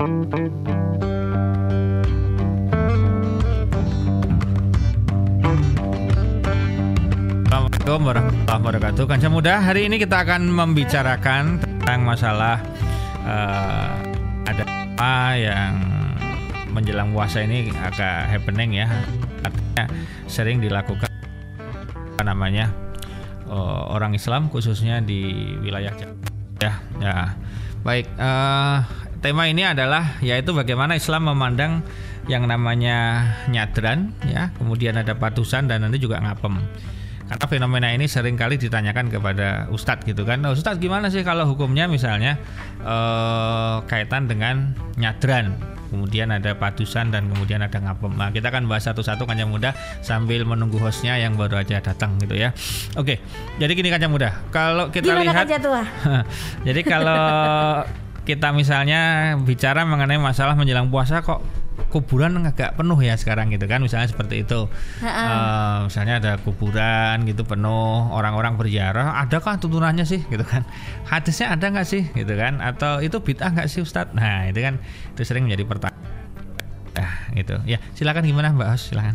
Assalamualaikum warahmatullahi wabarakatuh. Kanca muda, hari ini kita akan membicarakan tentang masalah uh, ada apa yang menjelang puasa ini agak happening ya. Artinya sering dilakukan apa namanya uh, orang Islam khususnya di wilayah Jawa. Ya, ya. Baik, uh, tema ini adalah yaitu bagaimana Islam memandang yang namanya nyadran ya, kemudian ada patusan dan nanti juga ngapem. Karena fenomena ini sering kali ditanyakan kepada ustadz gitu kan. Nah, ustadz gimana sih kalau hukumnya misalnya eh, kaitan dengan nyadran? Kemudian ada patusan dan kemudian ada ngapem. Nah kita akan bahas satu-satu kancah muda sambil menunggu hostnya yang baru aja datang gitu ya. Oke jadi gini kancah muda. Kalau kita Gimana lihat tua? jadi kalau kita misalnya bicara mengenai masalah menjelang puasa kok kuburan agak penuh ya sekarang gitu kan misalnya seperti itu uh, misalnya ada kuburan gitu penuh orang-orang berziarah adakah tuntunannya sih gitu kan hadisnya ada nggak sih gitu kan atau itu bid'ah nggak sih Ustadz nah itu kan itu sering menjadi pertanyaan Ah, gitu. Ya, silakan gimana Mbak Os? Silakan.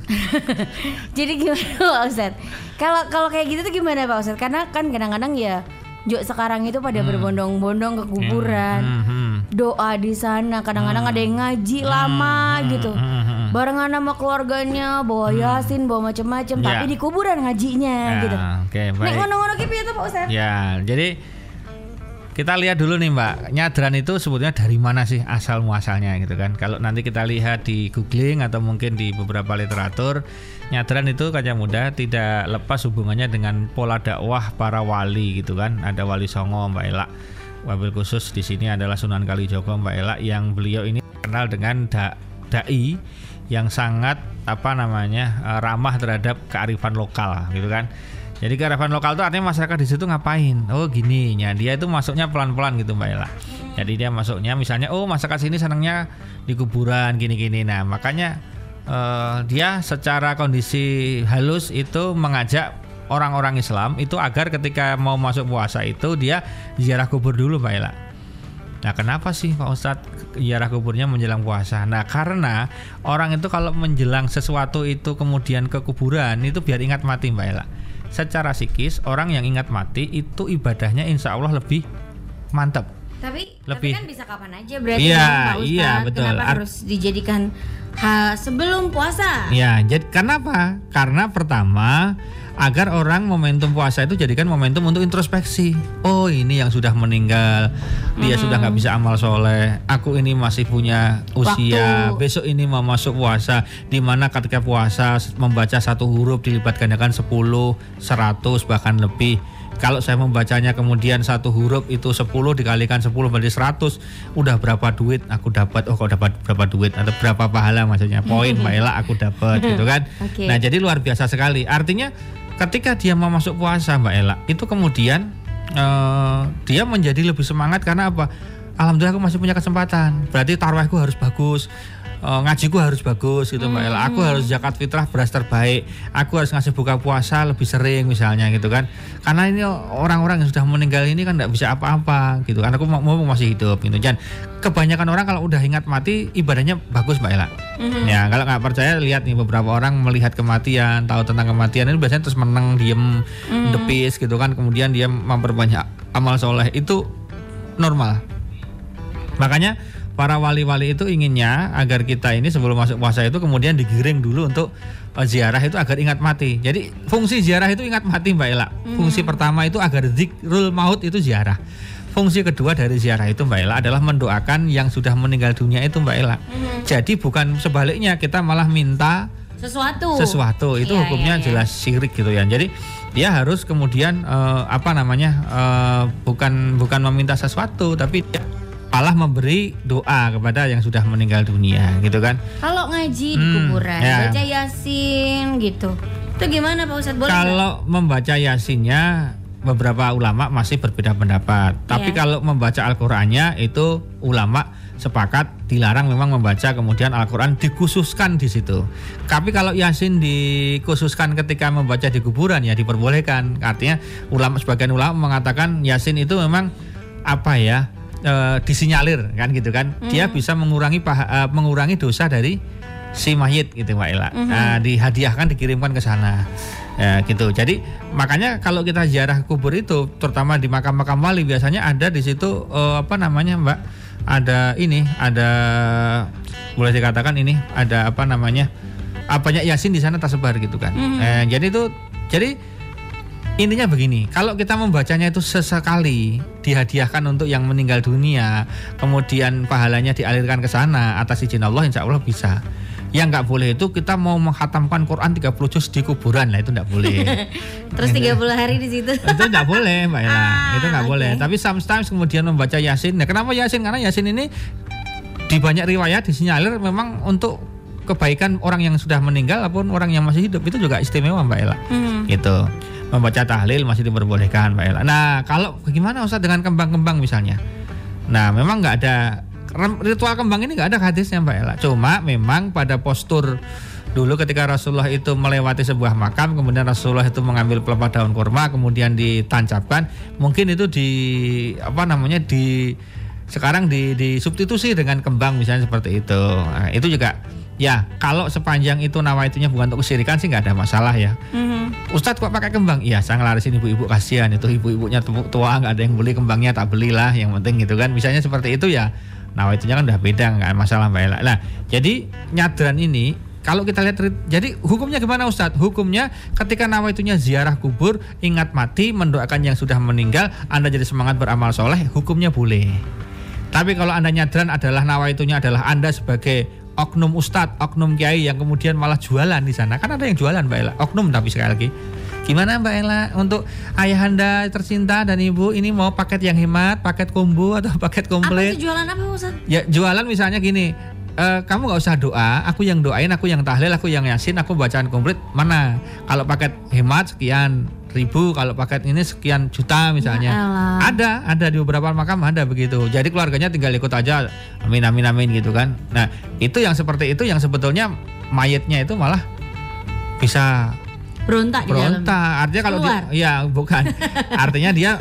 Jadi gimana Pak Ustadz? Kalau kalau kayak gitu tuh gimana Pak Ustadz? Karena kan kadang-kadang ya Jok sekarang itu pada hmm. berbondong-bondong ke kuburan. Hmm, hmm, hmm. Doa di sana, kadang-kadang hmm. ada yang ngaji hmm. lama hmm. gitu. Hmm. hmm, hmm. Barengan sama keluarganya, bawa hmm. yasin, bawa macam-macam, ya. tapi di kuburan ngajinya ya, gitu. Oke, okay, baik. Nek ngono-ngono itu Pak Ustadz? Ya, jadi kita lihat dulu nih Mbak, nyadran itu sebetulnya dari mana sih asal muasalnya gitu kan? Kalau nanti kita lihat di googling atau mungkin di beberapa literatur, nyadran itu kaca muda tidak lepas hubungannya dengan pola dakwah para wali gitu kan? Ada wali Songo Mbak Ela, wabil khusus di sini adalah Sunan Kalijogo Mbak Ela yang beliau ini kenal dengan da dai yang sangat apa namanya eh, ramah terhadap kearifan lokal gitu kan jadi kearifan lokal itu artinya masyarakat di situ ngapain? Oh gini, ya dia itu masuknya pelan-pelan gitu Mbak Ella. Jadi dia masuknya misalnya, oh masyarakat sini senangnya di kuburan gini-gini. Nah makanya uh, dia secara kondisi halus itu mengajak orang-orang Islam itu agar ketika mau masuk puasa itu dia ziarah kubur dulu Mbak Ella. Nah kenapa sih Pak Ustadz ziarah kuburnya menjelang puasa? Nah karena orang itu kalau menjelang sesuatu itu kemudian ke kuburan itu biar ingat mati Mbak Ella secara psikis orang yang ingat mati itu ibadahnya insya Allah lebih mantap. Tapi lebih tapi kan bisa kapan aja berarti iya, Pak Ustadz. Iya, betul. Kenapa Ar harus dijadikan hal sebelum puasa? Ya, jadi kenapa? Karena pertama agar orang momentum puasa itu jadikan momentum untuk introspeksi. Oh ini yang sudah meninggal, dia hmm. sudah nggak bisa amal soleh. Aku ini masih punya usia. Waktu. Besok ini mau masuk puasa, di mana ketika puasa membaca satu huruf dilipat gandakan 10, 100 bahkan lebih. Kalau saya membacanya kemudian satu huruf itu 10 dikalikan 10 berarti 100 Udah berapa duit? Aku dapat. Oh kok dapat berapa duit? Atau berapa pahala maksudnya? Poin Mbak Ella aku dapat gitu kan? Okay. Nah jadi luar biasa sekali. Artinya ketika dia mau masuk puasa Mbak Ella itu kemudian uh, dia menjadi lebih semangat karena apa? Alhamdulillah aku masih punya kesempatan. Berarti tarawihku harus bagus uh, ngajiku harus bagus gitu Mbak Ella. Aku hmm. harus zakat fitrah beras terbaik. Aku harus ngasih buka puasa lebih sering misalnya gitu kan. Karena ini orang-orang yang sudah meninggal ini kan tidak bisa apa-apa gitu kan. Aku mau, mau masih hidup gitu. Dan kebanyakan orang kalau udah ingat mati ibadahnya bagus Mbak Ella. Mm-hmm. Ya kalau nggak percaya lihat nih beberapa orang melihat kematian, tahu tentang kematian ini biasanya terus menang, diem, mm-hmm. depis gitu kan. Kemudian dia memperbanyak amal soleh itu normal. Makanya para wali-wali itu inginnya agar kita ini sebelum masuk puasa itu kemudian digiring dulu untuk uh, ziarah itu agar ingat mati. Jadi fungsi ziarah itu ingat mati Mbak Ella. Hmm. Fungsi pertama itu agar zikrul maut itu ziarah. Fungsi kedua dari ziarah itu Mbak Ella adalah mendoakan yang sudah meninggal dunia itu Mbak Ella. Hmm. Jadi bukan sebaliknya kita malah minta sesuatu. Sesuatu itu ya, hukumnya ya, ya. jelas syirik gitu ya. Jadi dia harus kemudian uh, apa namanya uh, bukan bukan meminta sesuatu tapi dia malah memberi doa kepada yang sudah meninggal dunia gitu kan kalau ngaji di hmm, kuburan ya. baca yasin gitu itu gimana Pak Ustadz boleh kalau gak? membaca yasinnya beberapa ulama masih berbeda pendapat tapi ya. kalau membaca Al-Qur'annya itu ulama sepakat dilarang memang membaca kemudian Al-Qur'an dikhususkan di situ. Tapi kalau Yasin dikhususkan ketika membaca di kuburan ya diperbolehkan. Artinya ulama sebagian ulama mengatakan Yasin itu memang apa ya? Uh, disinyalir kan gitu kan? Hmm. dia bisa mengurangi paha- uh, mengurangi dosa dari si mayit gitu Mbak Ela Hmm. Nah, dihadiahkan dikirimkan ke sana. Ya gitu. Jadi makanya kalau kita ziarah kubur itu terutama di makam-makam wali biasanya ada di situ uh, apa namanya Mbak? Ada ini ada boleh dikatakan ini ada apa namanya banyak yasin di sana tersebar gitu kan. Eh, jadi itu jadi Intinya begini, kalau kita membacanya itu sesekali dihadiahkan untuk yang meninggal dunia, kemudian pahalanya dialirkan ke sana atas izin Allah, insya Allah bisa. Yang nggak boleh itu kita mau menghatamkan Quran 30 juz di kuburan, lah itu nggak boleh. Terus 30 hari di situ. itu nggak boleh, Mbak Ella. Ah, itu nggak oke. boleh. Tapi sometimes kemudian membaca Yasin. Nah, kenapa Yasin? Karena Yasin ini di banyak riwayat disinyalir memang untuk kebaikan orang yang sudah meninggal ataupun orang yang masih hidup itu juga istimewa, Mbak Ella Hmm. gitu membaca tahlil masih diperbolehkan Mbak Ella. Nah kalau bagaimana Ustaz dengan kembang-kembang misalnya? Nah memang nggak ada ritual kembang ini nggak ada hadisnya Mbak Ella cuma memang pada postur dulu ketika Rasulullah itu melewati sebuah makam kemudian Rasulullah itu mengambil pelepah daun kurma kemudian ditancapkan mungkin itu di apa namanya di sekarang di disubstitusi dengan kembang misalnya seperti itu. Nah, itu juga ya kalau sepanjang itu nawaitunya bukan untuk kesirikan sih nggak ada masalah ya Mhm. Ustadz kok pakai kembang? Iya, saya ngelarisin ibu-ibu kasihan itu ibu-ibunya tu- tua nggak ada yang beli kembangnya tak belilah yang penting gitu kan. Misalnya seperti itu ya. Nah itunya kan udah beda nggak masalah Mbak Ella. Nah jadi nyadran ini kalau kita lihat jadi hukumnya gimana Ustadz? Hukumnya ketika nawaitunya ziarah kubur, ingat mati, mendoakan yang sudah meninggal, Anda jadi semangat beramal soleh, hukumnya boleh. Tapi kalau Anda nyadran adalah nawaitunya adalah Anda sebagai oknum ustadz, oknum kiai yang kemudian malah jualan di sana. Kan ada yang jualan Mbak Ella, oknum tapi sekali lagi. Gimana Mbak Ella untuk ayahanda tercinta dan ibu ini mau paket yang hemat, paket combo atau paket Apa komplit? itu jualan apa Ustaz? Ya jualan misalnya gini, eh, kamu nggak usah doa, aku yang doain, aku yang tahlil, aku yang yasin, aku bacaan komplit mana? Kalau paket hemat sekian ribu, kalau paket ini sekian juta misalnya. Ya elah. ada, ada di beberapa makam ada begitu. Jadi keluarganya tinggal ikut aja, amin amin amin gitu kan. Nah itu yang seperti itu yang sebetulnya mayatnya itu malah bisa Berontak di dalam. berontak. Artinya kalau dia, ya bukan. Artinya dia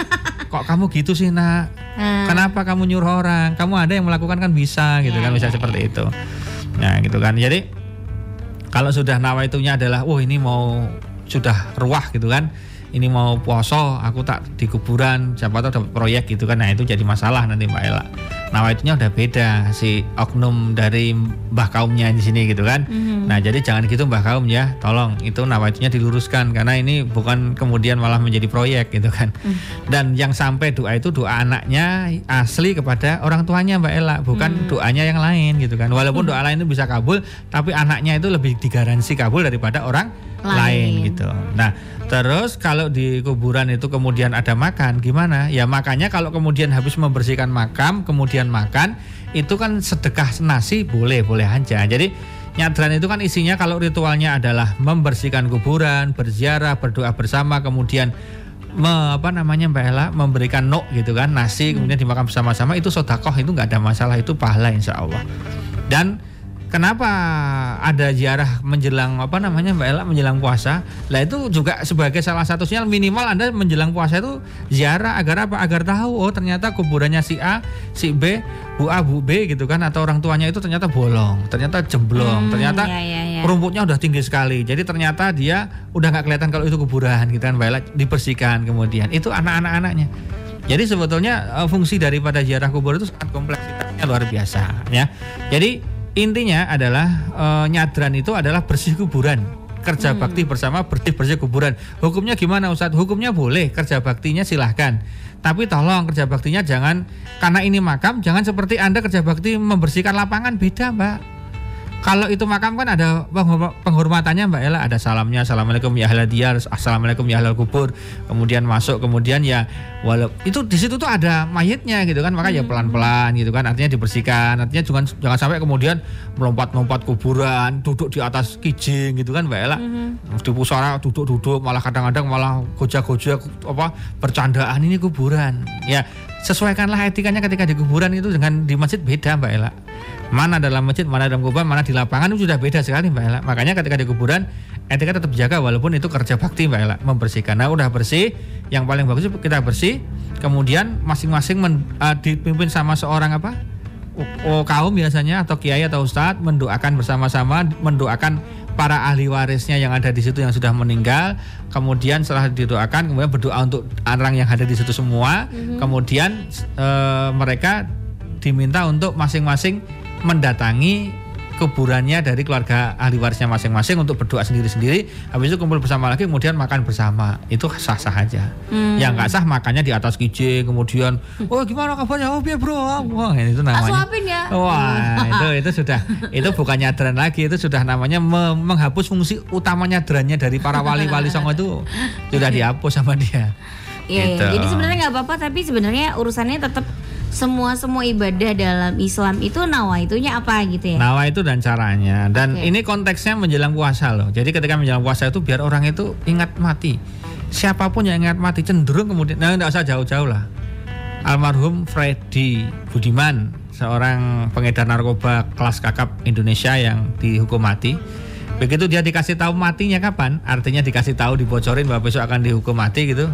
kok kamu gitu sih nak? Nah, Kenapa kamu nyuruh orang? Kamu ada yang melakukan kan bisa gitu Ya, kan bisa ya, seperti itu. Nah, gitu kan. Jadi kalau sudah nawaitunya adalah wah ini mau sudah ruah gitu kan. Ini mau poso, aku tak di kuburan, siapa tahu dapat proyek gitu kan. Nah, itu jadi masalah nanti Mbak Ella. Nawaitunya udah beda si oknum dari mbah kaumnya di sini gitu kan. Mhm. Nah, jadi jangan gitu mbah kaum ya. Tolong itu nawaitunya diluruskan karena ini bukan kemudian malah menjadi proyek gitu kan. Dan yang sampai doa itu doa anaknya asli kepada orang tuanya Mbak Ella, bukan doanya yang lain gitu kan. Walaupun doa lain itu bisa kabul, tapi anaknya itu lebih digaransi kabul daripada orang lain, Lain. gitu. Nah, terus kalau di kuburan itu kemudian ada makan, gimana? Ya makanya kalau kemudian habis membersihkan makam, kemudian makan, itu kan sedekah nasi boleh, boleh aja. Jadi nyadran itu kan isinya kalau ritualnya adalah membersihkan kuburan, berziarah, berdoa bersama, kemudian me- apa namanya Mbak Ella memberikan nok gitu kan nasi kemudian dimakan bersama-sama itu sodakoh itu nggak ada masalah itu pahala insya Allah dan kenapa ada ziarah menjelang apa namanya Mbak Ella menjelang puasa lah itu juga sebagai salah satu sinyal minimal anda menjelang puasa itu ziarah agar apa agar tahu oh ternyata kuburannya si A si B Bu A Bu B gitu kan atau orang tuanya itu ternyata bolong ternyata jemblong Hmm, ternyata ya, ya, ya. rumputnya udah tinggi sekali. Jadi ternyata dia udah nggak kelihatan kalau itu kuburan gitu kan, Mbak Ella, dibersihkan kemudian. Itu anak-anak-anaknya. Jadi sebetulnya eh, fungsi daripada ziarah kubur itu sangat kompleksitasnya luar biasa ya. Jadi intinya adalah eh, nyadran itu adalah bersih kuburan. Kerja bakti bersama bersih-bersih kuburan. Hukumnya gimana Ustadz? Hukumnya boleh, kerja baktinya silahkan. Tapi tolong kerja baktinya jangan karena ini makam, jangan seperti Anda kerja bakti membersihkan lapangan beda, Mbak. Kalau itu makam kan ada penghor- penghormatannya Mbak Ella, ada salamnya, assalamualaikum ya ahlal diyar, assalamualaikum ya ahlal kubur, kemudian masuk, kemudian ya walau itu di situ tuh ada mayitnya gitu kan, maka ya pelan-pelan gitu kan, artinya dibersihkan, artinya jangan jangan sampai kemudian melompat-lompat kuburan, duduk di atas kijing gitu kan Mbak Ella, di pusara duduk-duduk, malah kadang-kadang malah gojek-gojek apa bercandaan ini kuburan, ya sesuaikanlah etikanya ketika di kuburan itu dengan di masjid beda Mbak Ella mana dalam masjid, mana dalam kuburan, mana di lapangan itu sudah beda sekali Mbak Ella. Makanya ketika di kuburan etika tetap jaga walaupun itu kerja bakti Mbak Ella membersihkan. Nah udah bersih, yang paling bagus kita bersih, kemudian masing-masing uh, dipimpin sama seorang apa oh, kaum biasanya atau kiai atau ustadz mendoakan bersama-sama mendoakan para ahli warisnya yang ada di situ yang sudah meninggal kemudian setelah didoakan kemudian berdoa untuk orang yang ada di situ semua mm-hmm. kemudian uh, mereka diminta untuk masing-masing mendatangi kuburannya dari keluarga ahli warisnya masing-masing untuk berdoa sendiri-sendiri. Habis itu kumpul bersama lagi, kemudian makan bersama. Itu sah-sah aja. Hmm. Yang nggak sah makannya di atas kijing, kemudian, oh gimana kabarnya? Oh biar bro. Wah itu namanya. ya. Wah itu itu sudah itu bukan nyadran lagi, itu sudah namanya me menghapus fungsi utama nyadrannya dari para wali-wali songo itu sudah dihapus sama dia. Iya, gitu. jadi sebenarnya nggak apa-apa, tapi sebenarnya urusannya tetap semua semua ibadah dalam Islam itu nawa itunya apa gitu ya? Nawa itu dan caranya. Dan okay. ini konteksnya menjelang puasa loh. Jadi ketika menjelang puasa itu biar orang itu ingat mati. Siapa pun yang ingat mati cenderung kemudian nah enggak usah jauh-jauh lah. Almarhum Freddy Budiman, seorang pengedar narkoba kelas kakap Indonesia yang dihukum mati. Begitu dia dikasih tahu matinya kapan, artinya dikasih tahu dibocorin bahwa besok akan dihukum mati gitu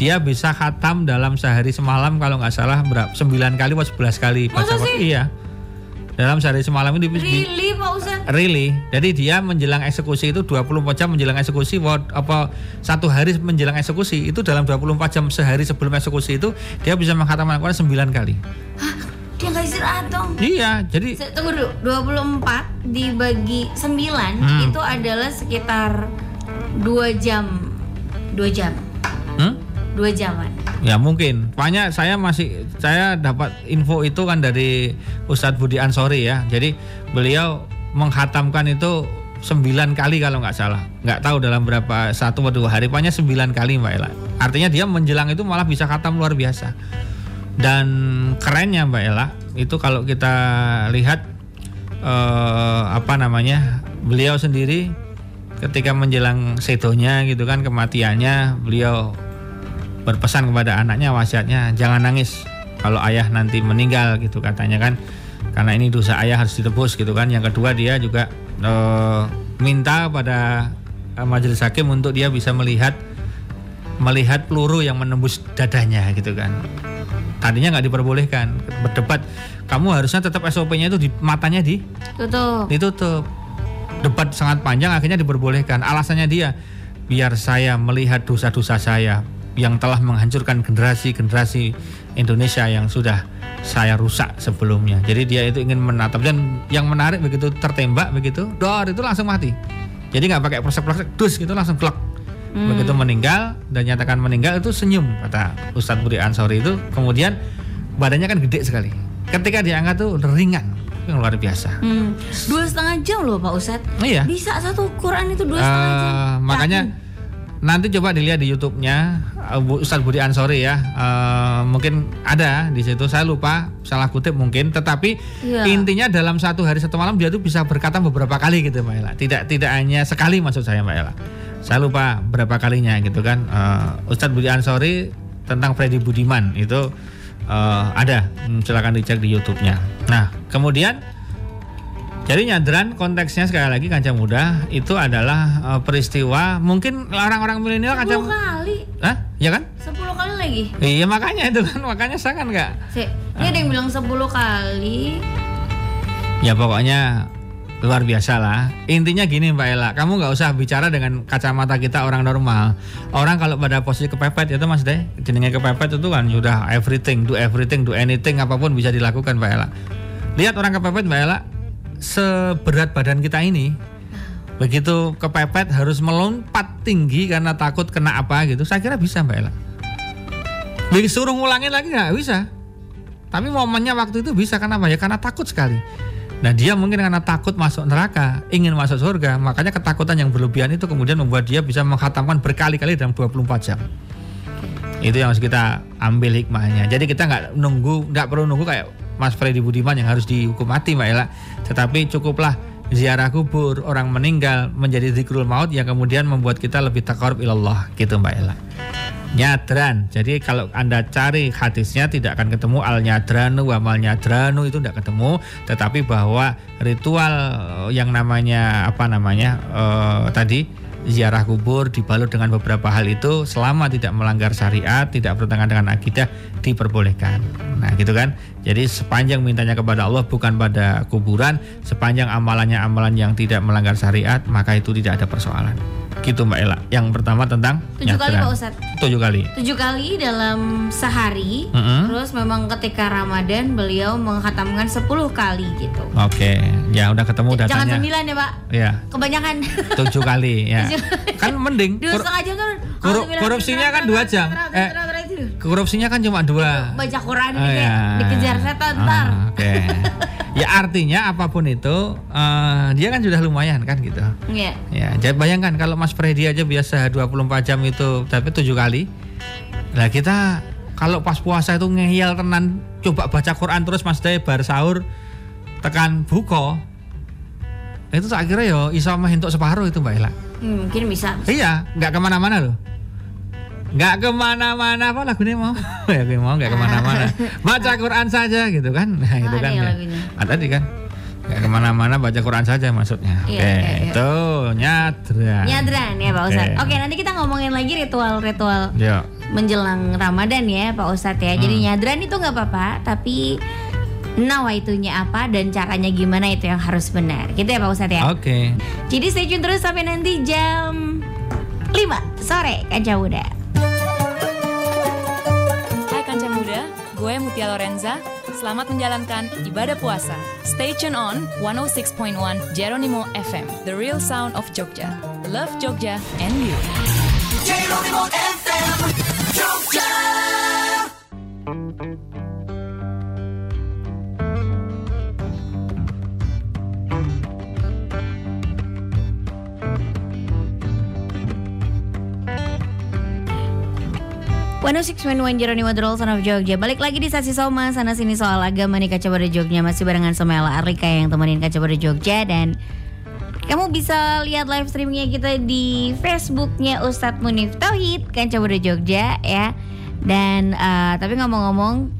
dia bisa khatam dalam sehari semalam kalau nggak salah berapa 9 kali atau 11 kali baca sih? iya dalam sehari semalam ini really Pak Ustaz really jadi dia menjelang eksekusi itu 24 jam menjelang eksekusi apa satu hari menjelang eksekusi itu dalam 24 jam sehari sebelum eksekusi itu dia bisa menghatamkan Al-Quran 9 kali Hah? dia nggak istirahat dong iya jadi tunggu dulu 24 dibagi 9 hmm. itu adalah sekitar 2 jam 2 jam? Dua jaman. Ya mungkin. Banyak saya masih saya dapat info itu kan dari Ustadz Budi Ansori ya. Jadi beliau menghatamkan itu sembilan kali kalau nggak salah. Nggak tahu dalam berapa satu atau dua hari. Pokoknya sembilan kali mbak Ella. Artinya dia menjelang itu malah bisa khatam luar biasa. Dan kerennya mbak Ella itu kalau kita lihat eh, apa namanya beliau sendiri ketika menjelang sedonya gitu kan kematiannya beliau berpesan kepada anaknya wasiatnya jangan nangis kalau ayah nanti meninggal gitu katanya kan. Karena ini dosa ayah harus ditebus gitu kan. Yang kedua dia juga e, minta pada e, majelis hakim untuk dia bisa melihat melihat peluru yang menembus dadanya gitu kan. Tadinya nggak diperbolehkan berdebat. Kamu harusnya tetap SOP-nya itu di matanya di tutup. ditutup. Debat sangat panjang akhirnya diperbolehkan. Alasannya dia biar saya melihat dosa-dosa saya yang telah menghancurkan generasi-generasi Indonesia yang sudah saya rusak sebelumnya. Jadi dia itu ingin menatap dan yang menarik begitu tertembak begitu, dor itu langsung mati. Jadi nggak pakai proses-proses dus gitu langsung klek. Hmm. Begitu meninggal dan nyatakan meninggal itu senyum kata Ustadz Budi Ansori itu. Kemudian badannya kan gede sekali. Ketika diangkat tuh ringan yang luar biasa. Hmm. Dua setengah jam loh Pak Ustadz. Iya. Bisa satu Quran itu dua setengah jam. Uh, makanya. Yakin nanti coba dilihat di YouTube-nya uh, Ustadz Budi Ansori ya. Uh, mungkin ada di situ. Saya lupa salah kutip mungkin. Tetapi ya. intinya dalam satu hari satu malam dia tuh bisa berkata beberapa kali gitu Mbak Ella. Tidak tidak hanya sekali maksud saya Mbak Ella. Saya lupa berapa kalinya gitu kan. Uh, Ustadz Budi Ansori tentang Freddy Budiman itu uh, ada. Hmm, silakan dicek di YouTube-nya. Nah kemudian jadi nyadran konteksnya sekali lagi kancah muda itu adalah uh, peristiwa mungkin orang-orang milenial kancah kali. Hah? Ya kan? 10 kali lagi. Iya makanya itu kan makanya saya kan enggak. Ini uh. ada yang bilang 10 kali. Ya pokoknya luar biasa lah. Intinya gini Mbak Ella, kamu nggak usah bicara dengan kacamata kita orang normal. Orang kalau pada posisi kepepet itu Mas Deh, jenenge kepepet itu kan sudah everything, do everything, do anything apa pun bisa dilakukan Mbak Ella. Lihat orang kepepet Mbak Ella, seberat badan kita ini begitu kepepet harus melompat tinggi karena takut kena apa gitu saya kira bisa mbak Ella. Disuruh ngulangin lagi nggak? Bisa. Tapi momennya waktu itu bisa karena apa? Ya karena takut sekali. Nah dia mungkin karena takut masuk neraka, ingin masuk surga, makanya ketakutan yang berlebihan itu kemudian membuat dia bisa menghatamkan berkali-kali dalam 24 jam. Itu yang harus kita ambil hikmahnya. Jadi kita nggak nunggu, nggak perlu nunggu kayak Mas Freddy Budiman yang harus dihukum mati Mbak Ella. Tetapi cukuplah ziarah kubur orang meninggal menjadi zikrul maut yang kemudian membuat kita lebih takarub ilallah gitu Mbak Ella. Nyadran. Jadi kalau Anda cari hadisnya tidak akan ketemu al nyadranu wa mal nyadranu itu tidak ketemu, tetapi bahwa ritual yang namanya apa namanya uh, tadi ziarah kubur dibalut dengan beberapa hal itu selama tidak melanggar syariat, tidak bertentangan dengan akidah diperbolehkan. Nah, gitu kan. Jadi sepanjang mintanya kepada Allah bukan pada kuburan, sepanjang amalannya amalan yang tidak melanggar syariat, maka itu tidak ada persoalan. Gitu Mbak Ella. Yang pertama tentang tujuh kali Pak Ustadz. Tujuh kali. Tujuh kali dalam sehari. Mm -hmm. Terus memang ketika Ramadan beliau menghatamkan sepuluh kali gitu. Oke, ya udah ketemu datanya. Jangan sembilan ya Pak. Iya. Kebanyakan. Tujuh kali ya. kan mending. Dua setengah jam kan. korupsinya kan dua jam. Eh, korupsinya kan cuma dua. Baca Quran oh, ya. dikejar setan ntar. Ah, oke. ya artinya apa pun itu uh, dia kan sudah lumayan kan gitu. Iya. Ya, jadi bayangkan kalau Mas Freddy aja biasa 24 jam itu tapi tujuh kali. Nah, kita kalau pas puasa itu ngeyel tenan coba baca Quran terus Mas Day bar sahur tekan buko itu tak kira yo iso untuk separuh itu Mbak Ella. Hmm, mungkin bisa. Iya, nggak ke mana-mana loh nggak ke mana-mana apa lagunya mau? Ya mau nggak ke mana-mana. Baca Quran saja gitu kan? Nah itu kan ya. ada tadi kan. Nggak ke mana-mana baca Quran saja maksudnya. Iya, oke iya, iya. itu nyadran. Nyadran ya Pak Ustadz. Oke. Nanti kita ngomongin lagi ritual-ritual menjelang Ramadan ya Pak Ustadz ya. Jadi hmm. nyadran itu nggak apa-apa tapi nawaitunya apa dan caranya gimana itu yang harus benar. Gitu ya Pak Ustadz ya? Oke. Okay. jadi stay tune terus sampai nanti jam 5 sore Kaca Muda Gue Mutia Lorenza, selamat menjalankan ibadah puasa. Stay tune on 106.1 Jeronimo FM, the real sound of Jogja. Love Jogja and you. Jeronimo FM, Jogja! One Jeronimo Drol Son of Jogja. Balik lagi di Sasi Soma Sana sini soal agama nih Kaca Pada Jogja. Masih barengan sama Ella Arlika yang temenin Kaca Pada Jogja. Dan kamu bisa lihat live streamingnya kita di Facebooknya Ustadz Munif Tauhid Kaca Pada Jogja ya. Dan uh, tapi ngomong-ngomong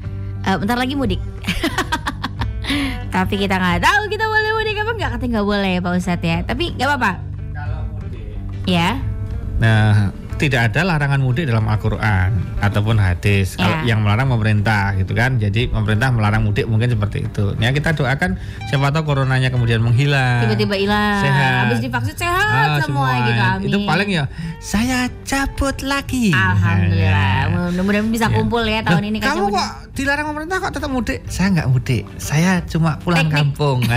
uh, Bentar lagi mudik. Tapi kita nggak tahu kita boleh mudik apa nggak. Katanya nggak boleh Pak Ustadz ya. Tapi nggak apa-apa. Kalau mudik. Ya. Nah tidak ada larangan mudik dalam Al-Qur'an ataupun hadis ya. kalau yang melarang pemerintah gitu kan. Jadi pemerintah melarang mudik mungkin seperti itu. Ya kita doakan siapa tahu coronanya kemudian menghilang. Tiba-tiba hilang. Sehat. Habis divaksin sehat ah, semua, semua gitu amin. Itu paling ya saya cabut lagi. Alhamdulillah. Ya. Mudah-mudahan bisa ya. kumpul ya tahun ini kan. Kamu kok dilarang pemerintah kok tetap mudik? Saya nggak mudik. Saya cuma pulang Teknik. kampung.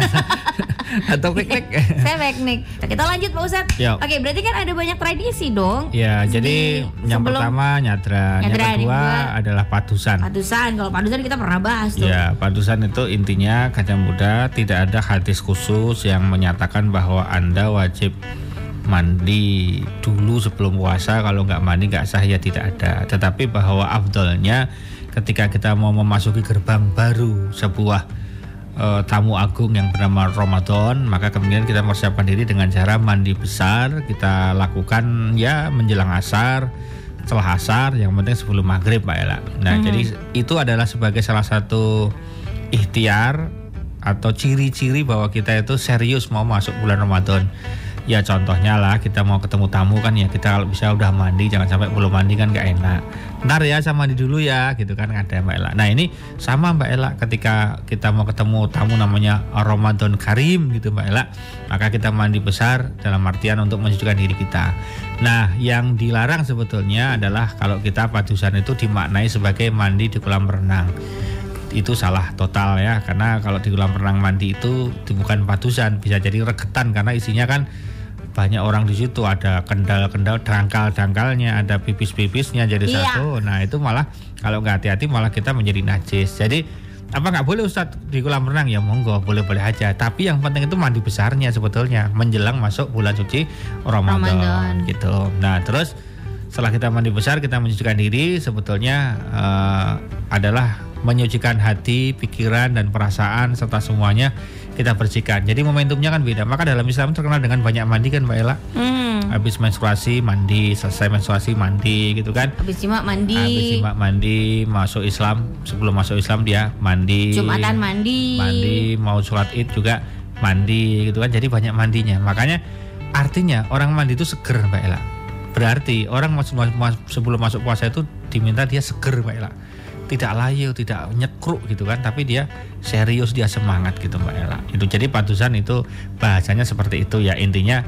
atau piknik. saya piknik. Kita lanjut Pak Ustadz. Oke, berarti kan ada banyak tradisi dong. Ya, jadi yang pertama nyadra, nyadra yang kedua adalah padusan. Padusan, kalau padusan kita pernah bahas tuh. Ya, padusan itu intinya kaca muda tidak ada hadis khusus yang menyatakan bahwa Anda wajib mandi dulu sebelum puasa. Kalau nggak mandi nggak sah ya tidak ada. Tetapi bahwa afdolnya ketika kita mau memasuki gerbang baru sebuah uh, tamu agung yang bernama Ramadan maka kemudian kita mempersiapkan diri dengan cara mandi besar. Kita lakukan ya menjelang asar setelah asar yang penting sebelum maghrib Mbak Ella. Nah hmm. jadi itu adalah sebagai salah satu ikhtiar atau ciri-ciri bahwa kita itu serius mau masuk bulan Ramadan ya contohnya lah kita mau ketemu tamu kan ya kita kalau bisa udah mandi jangan sampai belum mandi kan gak enak. Ntar ya sama mandi dulu ya gitu kan ada Mbak Ella. Nah ini sama Mbak Ella ketika kita mau ketemu tamu namanya Ramadan Karim gitu Mbak Ella maka kita mandi besar dalam artian untuk mensucikan diri kita. Nah yang dilarang sebetulnya adalah kalau kita padusan itu dimaknai sebagai mandi di kolam renang. Itu salah total ya karena kalau di kolam renang mandi itu bukan padusan bisa jadi regetan karena isinya kan banyak orang di situ ada kendal-kendal dangkal-dangkalnya ada pipis-pipisnya jadi iya. satu. Nah itu malah kalau nggak hati-hati malah kita menjadi najis. Jadi apa nggak boleh Ustadz di kolam renang? Ya monggo boleh-boleh aja. Tapi yang penting itu mandi besarnya sebetulnya. Menjelang masuk bulan suci Ramadan, Ramadan. gitu. Nah terus setelah kita mandi besar kita mencucikan diri sebetulnya uh, adalah menyucikan hati, pikiran dan perasaan serta semuanya kita bersihkan. Jadi momentumnya kan beda. Maka dalam Islam terkenal dengan banyak mandi kan Mbak Ella. Hmm. Habis menstruasi mandi, selesai menstruasi mandi gitu kan. Habis jimat mandi. Habis jimat mandi, masuk Islam, sebelum masuk Islam dia mandi. Jumatan mandi. Mandi, mau sholat Id juga mandi gitu kan. Jadi banyak mandinya. Makanya artinya orang mandi itu seger Mbak Ella. Berarti orang sebelum masuk puasa itu diminta dia seger Mbak Ella. Tidak layu, tidak nyekruk gitu kan, tapi dia serius, dia semangat gitu Mbak Ella. Itu jadi patusan itu bahasanya seperti itu ya intinya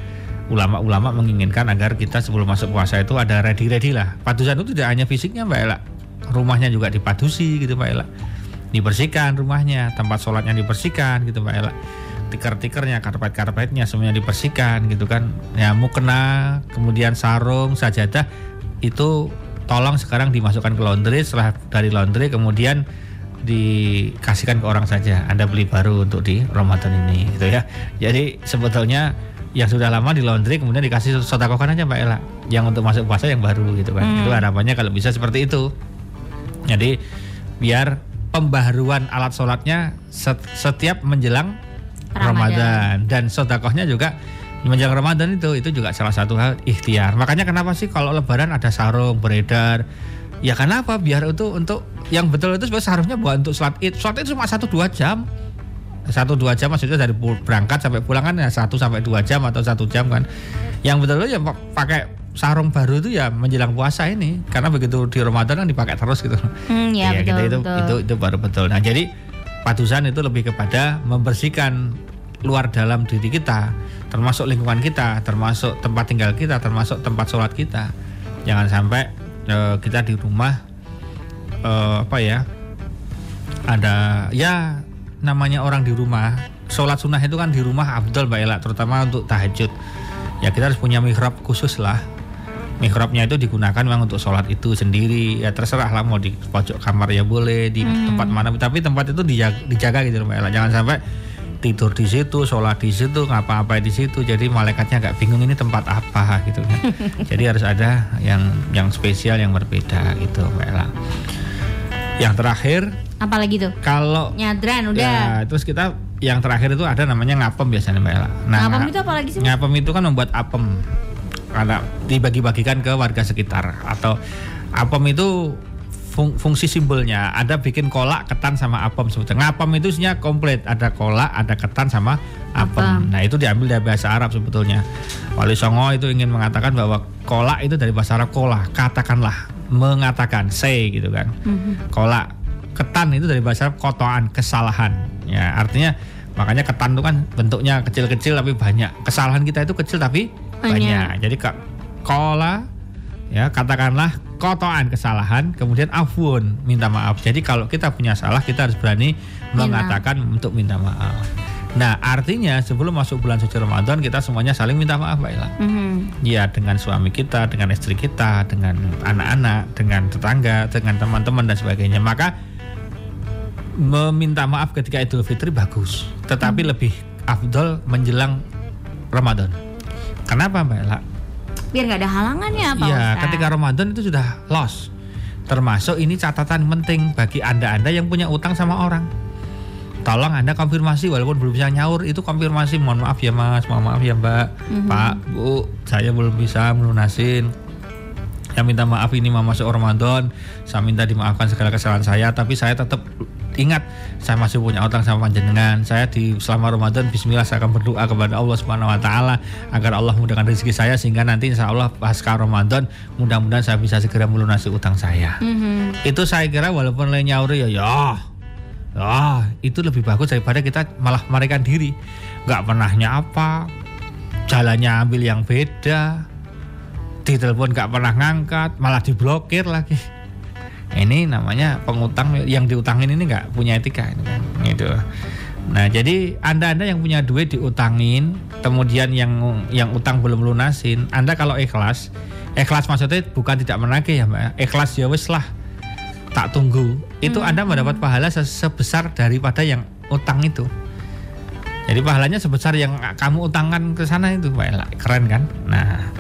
ulama-ulama menginginkan agar kita sebelum masuk puasa itu ada ready-ready lah. Padusan itu tidak hanya fisiknya Mbak Ella, rumahnya juga dipadusi gitu Mbak Ella. Dibersihkan rumahnya, tempat sholatnya dibersihkan gitu Mbak Ella. Tiker-tikernya, karpet-karpetnya semuanya dibersihkan gitu kan. Ya mukena, kemudian sarung, sajadah itu tolong sekarang dimasukkan ke laundry setelah dari laundry kemudian dikasihkan ke orang saja. Anda beli baru untuk di Ramadan ini gitu ya. Jadi sebetulnya yang sudah lama di laundry kemudian dikasih sotakokan aja Mbak Ella yang untuk masuk puasa yang baru gitu kan hmm. itu harapannya kalau bisa seperti itu jadi biar pembaharuan alat sholatnya setiap menjelang Ramadan, Ramadan. dan sotakohnya juga menjelang Ramadan itu itu juga salah satu hal ikhtiar. Makanya kenapa sih kalau Lebaran ada sarung beredar? Ya kenapa biar itu untuk yang betul itu sebenarnya seharusnya buat untuk sholat id. Sholat itu cuma satu dua jam. Satu dua jam maksudnya dari berangkat sampai pulang kan ya satu sampai dua jam atau satu jam kan. Yang betul ya pakai sarung baru itu ya menjelang puasa ini. Karena begitu di Ramadan kan dipakai terus gitu. Hmm, ya, ya betul, kita itu, betul. itu itu baru betul. Nah jadi padusan itu lebih kepada membersihkan luar dalam diri kita termasuk lingkungan kita termasuk tempat tinggal kita termasuk tempat sholat kita. Jangan sampai uh, kita di rumah uh, apa ya ada ya namanya orang di rumah. Sholat sunnah itu kan di rumah abdul mbak Ella terutama untuk tahajud. Ya kita harus punya mihrab khusus lah. Mihrabnya itu digunakan memang untuk sholat itu sendiri. Ya terserah lah mau di pojok kamar ya boleh di hmm. tempat mana. Tapi tempat itu dijaga, dijaga gitu mbak Ella. Jangan sampai tidur di situ, sholat di situ, ngapa-apa di situ. Jadi malaikatnya nggak bingung ini tempat apa gitu kan. Jadi harus ada yang yang spesial yang berbeda gitu, Mbak Ella. Yang terakhir Apalagi tuh? Kalau nyadran udah. Ya, terus kita yang terakhir itu ada namanya ngapem biasanya Mbak Ella. Nah, ngapem itu apa lagi sih? Ngapem itu kan membuat apem. Karena dibagi-bagikan ke warga sekitar atau apem itu fung, fungsi simbolnya ada bikin kolak, ketan sama apem sebetulnya. Ngapem itu isinya komplit, ada kolak, ada ketan sama apem. apem. Nah, itu diambil dari bahasa Arab sebetulnya. Wali Songo itu ingin mengatakan bahwa kolak itu dari bahasa Arab kolah, katakanlah, mengatakan, say gitu kan. Mm -hmm. Kolak ketan itu dari bahasa kotoan kesalahan ya artinya makanya ketan itu kan bentuknya kecil-kecil tapi banyak kesalahan kita itu kecil tapi banyak, banyak. jadi kak kola ya katakanlah kotoan kesalahan kemudian afun minta maaf jadi kalau kita punya salah kita harus berani minta. mengatakan untuk minta maaf Nah artinya sebelum masuk bulan suci Ramadan kita semuanya saling minta maaf Mbak Ila. Mm-hmm. Ya dengan suami kita, dengan istri kita, dengan anak-anak, dengan tetangga, dengan teman-teman dan sebagainya. Maka meminta maaf ketika Idul Fitri bagus, tetapi hmm. lebih afdol menjelang Ramadan. Kenapa Mbak Ella? Biar nggak ada halangannya Pak Iya, ketika Ramadan itu sudah loss. Termasuk ini catatan penting bagi Anda-anda yang punya utang sama orang. Tolong Anda konfirmasi walaupun belum bisa nyaur itu konfirmasi. Mohon maaf ya Mas, mohon maaf ya Mbak, mm-hmm. Pak, Bu, saya belum bisa melunasin saya minta maaf ini mau masuk Ramadan saya minta dimaafkan segala kesalahan saya tapi saya tetap ingat saya masih punya utang sama panjenengan. Saya di selama Ramadan Bismillah saya akan berdoa kepada Allah Subhanahu Wa Taala agar Allah mudahkan rezeki saya sehingga nanti Insya Allah pasca Ramadan mudah-mudahan saya bisa segera melunasi utang saya. Mm-hmm. itu saya kira walaupun lainnya nyauri ya ya ya itu lebih bagus daripada kita malah mereka diri. Nggak pernah nyapa jalannya ambil yang beda ditelepon nggak pernah ngangkat malah diblokir lagi ini namanya pengutang yang diutangin ini nggak punya etika ini kan gitu. Nah jadi anda anda yang punya duit diutangin kemudian yang yang utang belum lunasin anda kalau ikhlas ikhlas maksudnya bukan tidak menagih ya mbak. Ikhlas ya wis lah tak tunggu. Itu hmm. anda mendapat pahala sebesar daripada yang utang itu. Jadi pahalanya sebesar yang kamu utangkan ke sana itu mbak. Keren kan? Nah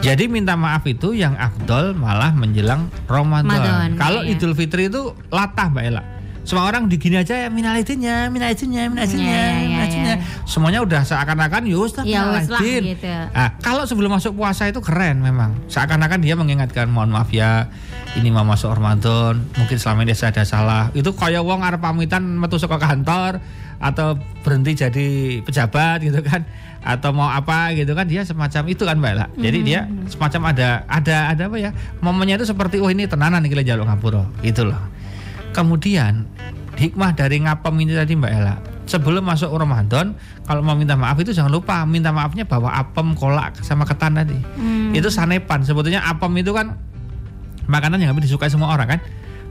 jadi minta maaf itu yang afdol malah menjelang Ramadan. Kalau ya. Idul Fitri itu latah Mbak Ella. Semua orang digini aja ya minal izinnya, minal izinnya, minal izinnya, ya, ya, ya, Semuanya udah seakan-akan yus ya, minal. Gitu. Nah, kalau sebelum masuk puasa itu keren memang. Seakan-akan dia mengingatkan mohon maaf ya, ini mau masuk Ramadan, mungkin selama ini saya ada salah. Itu kaya wong arep pamitan metu ke kantor, atau berhenti jadi pejabat gitu kan. Atau mau apa gitu kan. Dia semacam itu kan Mbak Ella. Jadi dia semacam ada ada ada apa ya momennya itu seperti oh ini tenanan iki jaluk ngapura. Gitu loh. Kemudian hikmah dari ngapem ini tadi Mbak Ella sebelum masuk Ramadan kalau mau minta maaf itu jangan lupa minta maafnya bawa apem kolak sama ketan tadi. Itu sanepan. Sebetulnya apem itu kan makanan yang hampir disukai semua orang kan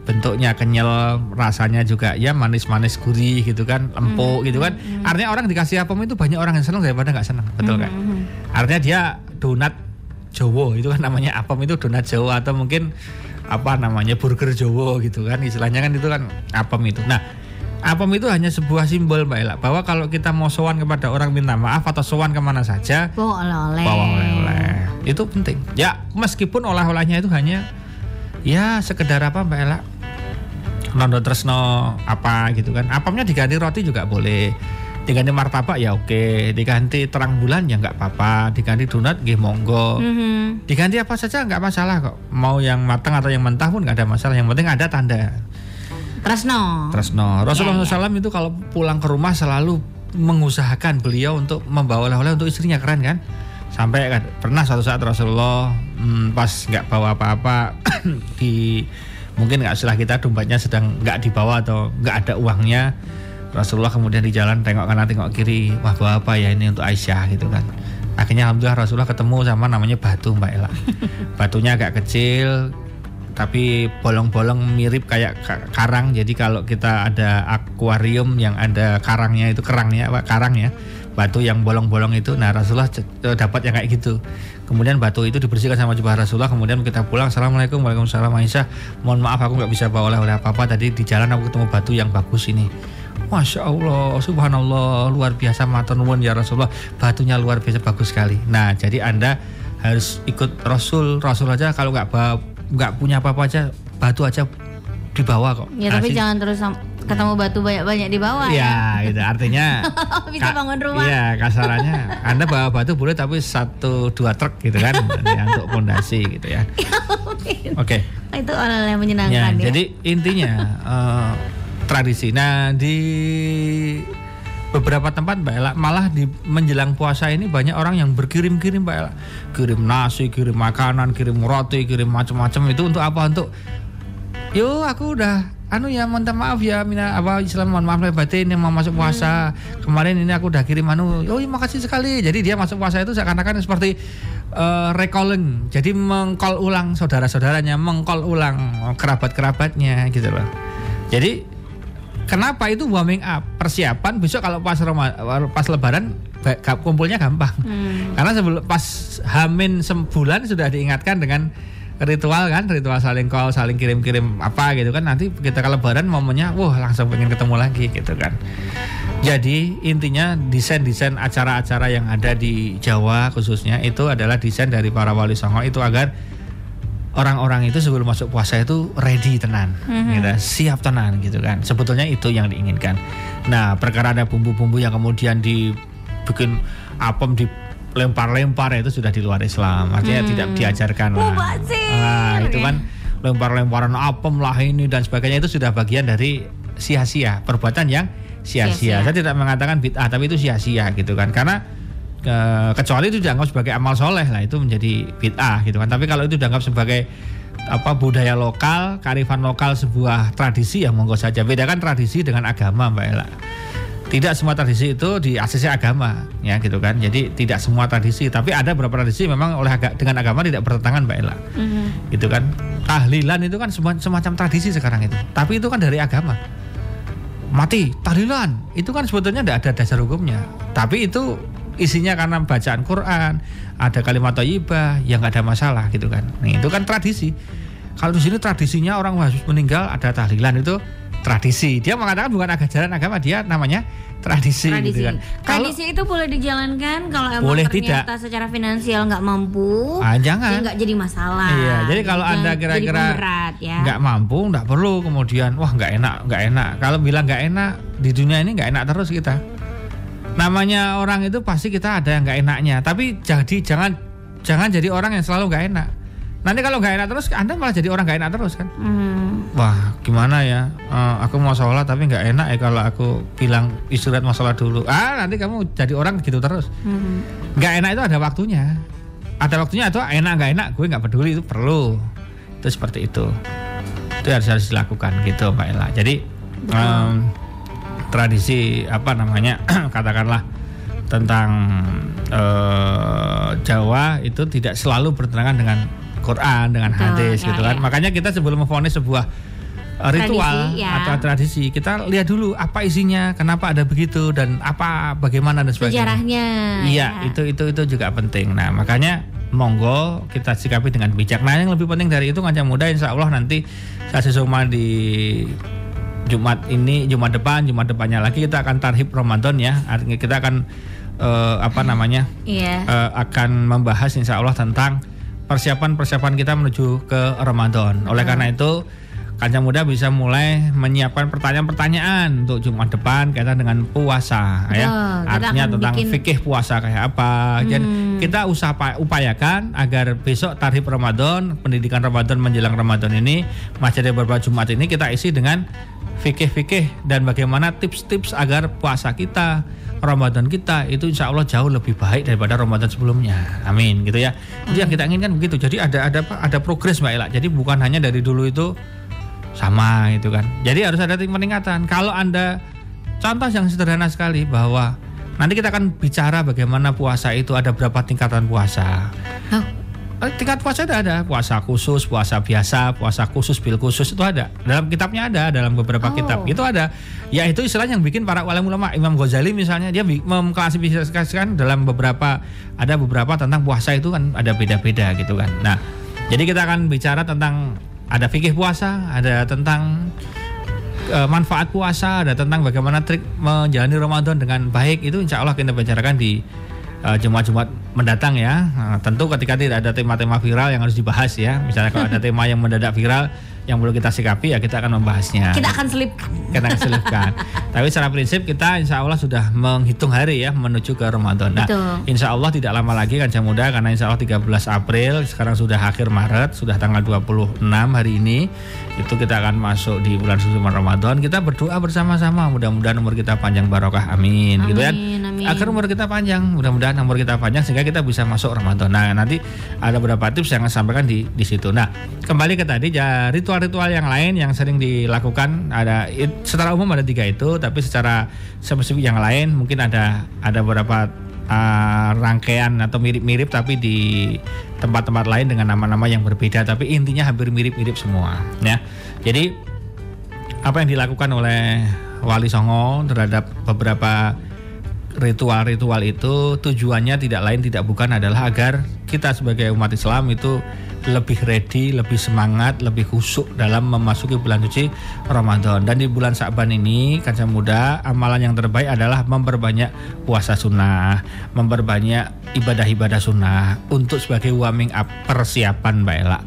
bentuknya kenyal rasanya juga ya manis-manis gurih gitu kan empuk gitu kan. artinya orang dikasih apem itu banyak orang yang senang daripada nggak senang betul kan artinya dia donat Jowo itu kan namanya apem itu donat Jawa atau mungkin apa namanya burger Jowo gitu kan istilahnya kan itu kan apem itu. Nah apem itu hanya sebuah simbol Mbak Ella bahwa kalau kita mau sowan kepada orang minta maaf atau sowan ke mana saja Bawa oleh-oleh. bawa oleh-oleh. Itu penting. Ya meskipun oleh-olehnya itu hanya ya sekedar apa Mbak Ella nondo tresno apa gitu kan. Apamnya diganti roti juga boleh. Diganti martabak ya oke. Diganti terang bulan ya nggak apa-apa. Diganti donat nggih monggo. Mhm. diganti apa saja nggak masalah kok. Mau yang matang atau yang mentah pun nggak ada masalah. Yang penting ada tanda. Tresno. Tresno. Rasulullah Ya, ya. SAW itu kalau pulang ke rumah selalu mengusahakan beliau untuk membawa oleh-oleh untuk istrinya keren kan? Sampai kan, pernah suatu saat Rasulullah hmm, pas nggak bawa apa-apa di mungkin nggak salah kita dompetnya sedang nggak dibawa atau nggak ada uangnya Rasulullah kemudian di jalan tengok kanan tengok kiri wah bawa apa ya ini untuk Aisyah? Gitu kan. Akhirnya alhamdulillah Rasulullah ketemu sama namanya batu Mbak Ella. Batunya agak kecil tapi bolong-bolong mirip kayak ka- karang. Jadi kalau kita ada akuarium yang ada karangnya itu kerangnya apa karangnya batu yang bolong-bolong itu. Nah Rasulullah eh, dapat yang kayak gitu. Kemudian batu itu dibersihkan sama jubah Rasulullah. Kemudian kita pulang Assalamualaikum Waalaikumsalam Aisyah. Mohon maaf aku nggak bisa bawa oleh-oleh apa-apa. Tadi di jalan aku ketemu batu yang bagus ini. Masya Allah, Subhanallah, luar biasa matur nuwun ya Rasulullah, batunya luar biasa bagus sekali. Nah, jadi anda harus ikut Rasul, Rasul aja kalau nggak nggak punya apa-apa aja, batu aja dibawa kok. Ya tapi Asik. jangan terus ketemu batu banyak-banyak di bawah ya. Ya, gitu. Artinya Bisa bangun rumah. Iya, kasarannya Anda bawa batu boleh tapi satu dua truk gitu kan ya, untuk pondasi gitu ya. Oke. Itu oleh-oleh yang Ya, menyenangkan ya. jadi intinya eh, tradisi. Nah di beberapa tempat Mbak Ella malah di menjelang puasa ini banyak orang yang berkirim-kirim Mbak Ella, kirim nasi, kirim makanan, kirim roti, kirim macam-macam itu untuk apa? Untuk yo aku udah anu ya minta maaf ya mina apa Islam mohon maaf lahir batin yang mau masuk puasa. Kemarin ini aku udah kirim anu oh iya makasih sekali. Jadi dia masuk puasa itu seakan-akan seperti eh, recalling. Jadi mengcall ulang saudara-saudaranya mengcall ulang kerabat-kerabatnya gitu loh. Jadi kenapa itu warming up? Persiapan besok kalau pas Roma, pas lebaran kumpulnya gampang. Hmm. karena sebelum pas Hamin sebulan sudah diingatkan dengan ritual kan, ritual saling call, saling kirim-kirim apa gitu kan. Nanti kita kalau lebaran momennya wah langsung pengen ketemu lagi gitu kan. Jadi intinya desain-desain acara-acara yang ada di Jawa khususnya itu adalah desain dari para wali songo itu agar orang-orang itu sebelum masuk puasa itu ready tenan, gitu, siap tenan gitu kan. Sebetulnya itu yang diinginkan. Nah, perkara ada bumbu-bumbu yang kemudian dibikin apem dilempar-lempar itu sudah di luar Islam. Artinya tidak diajarkan lah. Mubazir, Nah, itu ya. kan lempar-lemparan apem lah ini dan sebagainya itu sudah bagian dari sia-sia, perbuatan yang sia-sia. Saya tidak mengatakan bid'ah, tapi itu sia-sia gitu kan. Karena ke- kecuali itu dianggap sebagai amal soleh lah itu menjadi bid'ah gitu kan. Tapi kalau itu dianggap sebagai apa budaya lokal, kearifan lokal sebuah tradisi ya monggo saja. Bedakan tradisi dengan agama, Mbak Ella. Tidak semua tradisi itu di ACC agama, ya gitu kan. Jadi tidak semua tradisi, tapi ada beberapa tradisi memang oleh aga- dengan agama tidak bertentangan, Mbak Ella. Mhm. gitu kan. Tahlilan itu kan semua- semacam tradisi sekarang itu. Tapi itu kan dari agama. Mati tahlilan. Itu kan sebetulnya tidak ada dasar hukumnya. Tapi itu isinya karena bacaan Quran ada kalimat thayyibah yang nggak ada masalah gitu kan. Nih, itu kan tradisi. Kalau di sini tradisinya orang habis meninggal ada tahlilan itu tradisi dia mengatakan bukan ajaran agama dia namanya tradisi, Tradisi. gitu kan kalau Tradisi itu boleh dijalankan kalau emang Boleh ternyata secara finansial nggak mampu. ah, Ya jangan nggak jadi masalah. Iya, jadi kalau Jangan anda kira-kira ya. nggak mampu, nggak perlu kemudian wah nggak enak, nggak enak. Kalau bilang nggak enak di dunia ini nggak enak terus kita. Namanya orang itu pasti kita ada yang nggak enaknya. Tapi jadi jangan jangan jadi orang yang selalu nggak enak. Nanti kalau nggak enak terus, anda malah jadi orang nggak enak terus kan? Hmm. Wah, gimana ya? Eh, aku mau sholat tapi nggak enak ya kalau aku bilang istirahat mau sholat dulu. Ah, nanti kamu jadi orang gitu terus. Hmm. Nggak enak itu ada waktunya. Ada waktunya atau enak nggak enak, gue nggak peduli itu perlu. Itu seperti itu. Itu harus harus dilakukan gitu, Mbak Ella. Jadi em, tradisi apa namanya katakanlah tentang eh, Jawa itu tidak selalu bertentangan dengan Quran dengan Betul, hadis ya, gitu kan ya. makanya kita sebelum memfonis sebuah eh, ritual Tradisi, ya. atau tradisi kita lihat dulu apa isinya kenapa ada begitu dan apa bagaimana dan sebagainya Sejarahnya. Iya, ya. itu itu itu juga penting. Nah, makanya monggo kita sikapi dengan bijak. Nah, yang lebih penting dari itu ngancam muda insya Allah nanti saya sesuma di Jumat ini, Jumat depan, Jumat depannya lagi kita akan tarhib Ramadan ya. Artinya kita akan eh, apa namanya? Iya. eh, akan membahas insya Allah tentang persiapan-persiapan kita menuju ke Ramadan. Oleh karena itu, kancah muda bisa mulai menyiapkan pertanyaan-pertanyaan untuk Jumat depan kaitan dengan puasa ya. Betul, kita Artinya tentang bikin- Hmm. fikih puasa kayak apa. Dan kita usah upayakan agar besok tarif Ramadan, pendidikan Ramadan menjelang Ramadan ini, masih ada beberapa Jumat ini kita isi dengan fikih-fikih dan bagaimana tips-tips agar puasa kita Ramadan kita itu insya Allah jauh lebih baik daripada Ramadan sebelumnya. Amin gitu ya. Itu yang kita inginkan begitu. Jadi ada ada? Ada progres Mbak Ella. Jadi bukan hanya dari dulu itu sama gitu kan. Jadi harus ada peningkatan. Kalau Anda contoh yang sederhana sekali bahwa nanti kita akan bicara bagaimana puasa itu ada berapa tingkatan puasa. Oh, tingkat puasa ada ada puasa khusus, puasa biasa, puasa khusus, bil khusus itu ada. Dalam kitabnya ada, dalam beberapa Oh. kitab itu ada. Ya itu istilah yang bikin para ulama ulama Imam Ghazali misalnya dia mengklasifikasikan dalam beberapa ada beberapa tentang puasa itu kan ada beda-beda gitu kan. Nah, jadi kita akan bicara tentang ada fikih puasa, ada tentang eh, manfaat puasa, ada tentang bagaimana trik menjalani Ramadan dengan baik itu insya Allah kita bicarakan di eh, Jumat-Jumat mendatang ya. Nah, tentu ketika tidak ada tema-tema viral yang harus dibahas ya. Misalnya kalau ada tema yang mendadak viral yang perlu kita sikapi ya kita akan membahasnya. kita akan selip. kita akan selipkan. Tapi secara prinsip kita insya Allah sudah menghitung hari ya menuju ke Ramadan. Nah, Betul. insya Allah tidak lama lagi kan muda karena insya Allah 13 April sekarang sudah akhir Maret sudah tanggal 26 hari ini itu kita akan masuk di bulan suci Ramadan. Kita berdoa bersama-sama mudah-mudahan umur kita panjang barokah amin, gitu kan. Amin, amin. Agar umur kita panjang, mudah-mudahan umur kita panjang sehingga kita bisa masuk Ramadan. Nah, nanti ada beberapa tips yang saya sampaikan di di situ. Nah, kembali ke tadi ya ritual-ritual yang lain yang sering dilakukan ada secara umum ada tiga itu, tapi secara spesifik yang lain mungkin ada ada beberapa uh, rangkaian atau mirip-mirip tapi di tempat-tempat lain dengan nama-nama yang berbeda, tapi intinya hampir mirip-mirip semua, ya. Jadi apa yang dilakukan oleh Wali Songo terhadap beberapa ritual-ritual itu tujuannya tidak lain tidak bukan adalah agar kita sebagai umat Islam itu lebih ready, lebih semangat, lebih khusyuk dalam memasuki bulan suci Ramadan. Dan di bulan Sa'ban ini, kaca muda, amalan yang terbaik adalah memperbanyak puasa sunnah, memperbanyak ibadah-ibadah sunnah untuk sebagai warming up persiapan Mbak Ella.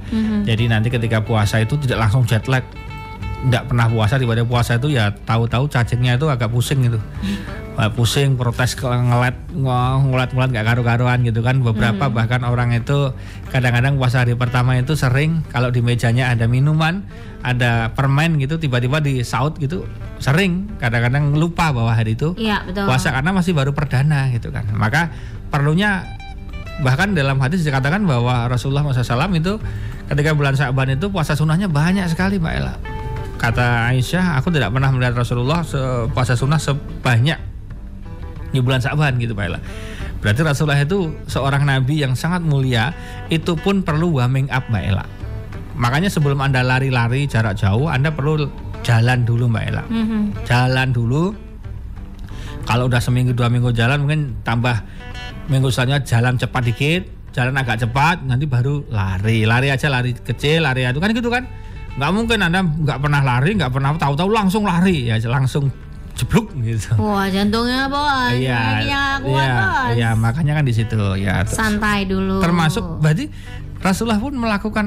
Jadi nanti ketika puasa itu tidak langsung jet lag, nggak pernah puasa daripada puasa itu ya tahu-tahu cacingnya itu agak pusing gitu. Wah, pusing protes ke ngelet ngelet ngelet nggak karu-karuan gitu kan. Beberapa bahkan orang itu kadang-kadang puasa hari pertama itu sering kalau di mejanya ada minuman ada permen gitu tiba-tiba di saut gitu sering. Kadang-kadang lupa bahwa hari itu Iya, betul. puasa karena masih baru perdana gitu kan. Maka perlunya bahkan dalam hadis dikatakan bahwa Rasulullah SAW itu ketika bulan Sa'ban itu puasa sunnahnya banyak sekali Mbak Ella kata Aisyah aku tidak pernah melihat Rasulullah puasa sunnah sebanyak di bulan Sa'ban gitu Mbak Ella. Berarti Rasulullah itu seorang nabi yang sangat mulia itu pun perlu warming up Mbak Ella. Makanya sebelum anda lari-lari jarak jauh anda perlu jalan dulu Mbak Ella. Mhm. jalan dulu. Kalau udah seminggu dua minggu jalan mungkin tambah minggu selanjutnya jalan cepat dikit jalan agak cepat nanti baru lari. Lari aja lari kecil lari itu kan gitu kan nggak mungkin anda nggak pernah lari nggak pernah tahu-tahu langsung lari ya langsung jeblok gitu Wah, jantungnya bos. iya Kakinya kuat, iya bos. iya makanya kan di situ ya terus- Santai dulu. termasuk berarti Rasulullah pun melakukan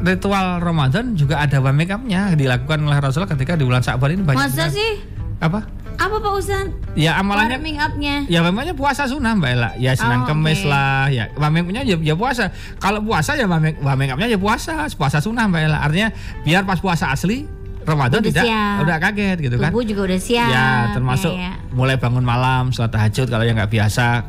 ritual Ramadan juga ada warming up-nya dilakukan oleh Rasulullah ketika di bulan Sa'ban ini banyak Masa sih? apa Apa Pak Ustad? Ya amalannya Warming up-nya. Ya memangnya puasa sunnah Mbak Ella. Ya Senin Oh, Kemis lah. Ya warming up-nya ya, ya puasa. Kalau puasa ya warming, warming up-nya ya puasa. Puasa sunnah Mbak Ella. Artinya biar pas puasa asli Ramadan Udah tidak siap. udah kaget gitu kan. Tubuh juga udah siap. Ya termasuk Ya, ya. mulai bangun malam sholat tahajud kalau yang nggak biasa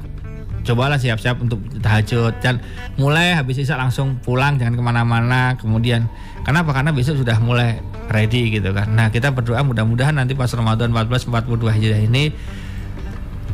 cobalah siap-siap untuk tahajud dan mulai habis isya langsung pulang jangan ke mana-mana kemudian kenapa karena besok sudah mulai ready gitu kan. Nah kita berdoa mudah-mudahan nanti pas Ramadan 1442 Hijriah ini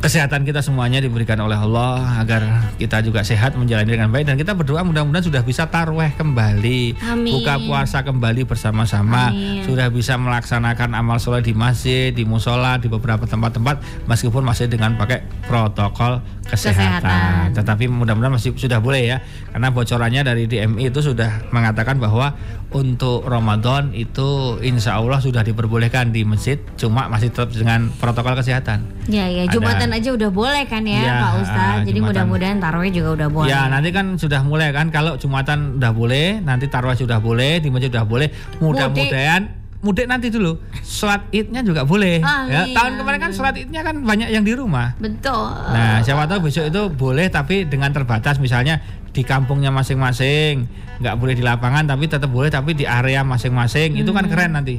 kesehatan kita semuanya diberikan oleh Allah agar kita juga sehat menjalani dengan baik dan kita berdoa mudah-mudahan sudah bisa tarweh kembali Amin. buka puasa kembali bersama-sama Amin. sudah bisa melaksanakan amal soleh di masjid di musola di beberapa tempat-tempat meskipun masih dengan pakai protokol kesehatan, Kesehatan. tetapi mudah-mudahan masih sudah boleh ya karena bocorannya dari DMI itu sudah mengatakan bahwa untuk Ramadan itu insya Allah sudah diperbolehkan di masjid cuma masih tetap dengan protokol kesehatan Ya ya Ada. Jumatan aja udah boleh kan ya, Ya, Pak Ustadz. ah, Jadi mudah-mudahan tarawih juga udah boleh. Ya nanti kan sudah mulai kan kalau jumatan udah boleh, nanti tarawih sudah boleh, di masjid sudah boleh. Mudah-mudahan mudik nanti dulu. Sholat idnya juga boleh. ya, Amin, tahun kemarin kan sholat idnya kan banyak yang di rumah. Betul. Nah siapa tahu besok itu boleh tapi dengan terbatas misalnya di kampungnya masing-masing nggak boleh di lapangan tapi tetap boleh tapi di area masing-masing itu kan keren nanti.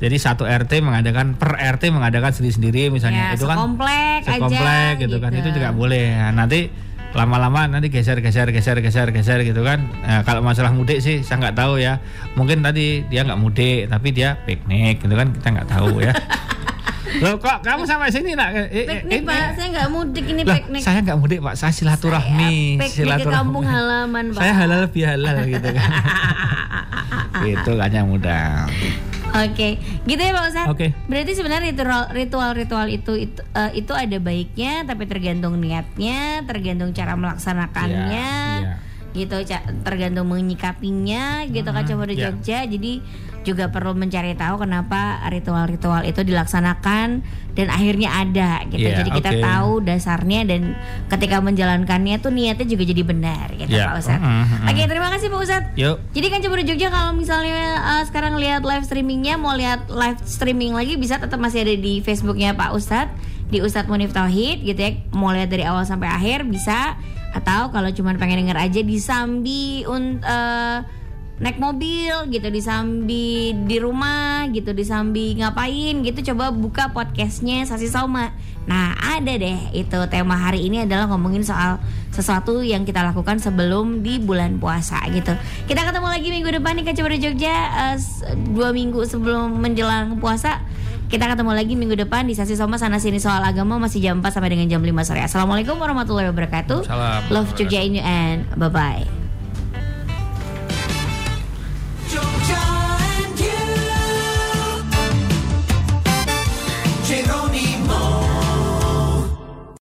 Jadi satu RT mengadakan per RT mengadakan sendiri-sendiri misalnya. Ya, itu kan sekomplek aja sekomplek gitu, kan. Itu juga boleh. Nah, nanti lama-lama nanti geser geser geser geser geser gitu kan. Nah, kalau masalah mudik sih saya nggak tahu ya. Mungkin tadi dia nggak mudik tapi dia piknik gitu kan. Kita nggak tahu ya. Loh kok kamu sampai sini nak? Eh, eh, Piknik ini- Pak, saya nggak mudik ini Lah, piknik. saya nggak mudik pak. Saya silaturahmi Saya piknik ke kampung halaman, Pak. saya halal bihalal gitu kan. Itu kan yang mudah Oke, gitu ya Pak Ustadz. Oke. Berarti sebenarnya ritual ritual-ritual itu itu, eh, itu ada baiknya, tapi tergantung niatnya, tergantung cara melaksanakannya, Iya, gitu, tergantung menyikapinya, gitu kan coba di iya. Jogja. Jadi juga perlu mencari tahu kenapa ritual-ritual itu dilaksanakan dan akhirnya ada, gitu. Iya, jadi kita oke. tahu dasarnya dan ketika menjalankannya tuh niatnya juga jadi benar, gitu Iya, Pak Ustadz. mm, mm, mm. Oke, terima kasih Pak Ustadz. yuk Jadi kan coba di Jogja kalau misalnya uh, sekarang lihat live streamingnya mau lihat live streaming lagi bisa tetap masih ada di Facebooknya Pak Ustadz di Ustadz Munif Tauhid gitu ya mau lihat dari awal sampai akhir bisa atau kalau cuma pengen denger aja di Sambi uh, naik mobil gitu di Sambi di rumah gitu di Sambi ngapain gitu coba buka podcastnya Sasi Soma nah ada deh itu tema hari ini adalah ngomongin soal sesuatu yang kita lakukan sebelum di bulan puasa gitu. Kita ketemu lagi minggu depan nih Kaca Baru Jogja eh, s- dua minggu sebelum menjelang puasa kita ketemu lagi minggu depan di Sasi Soma sana sini soal agama masih jam 4 sampai dengan jam 5 sore. Assalamualaikum warahmatullahi wabarakatuh. Salam. Love Jogja in you and bye bye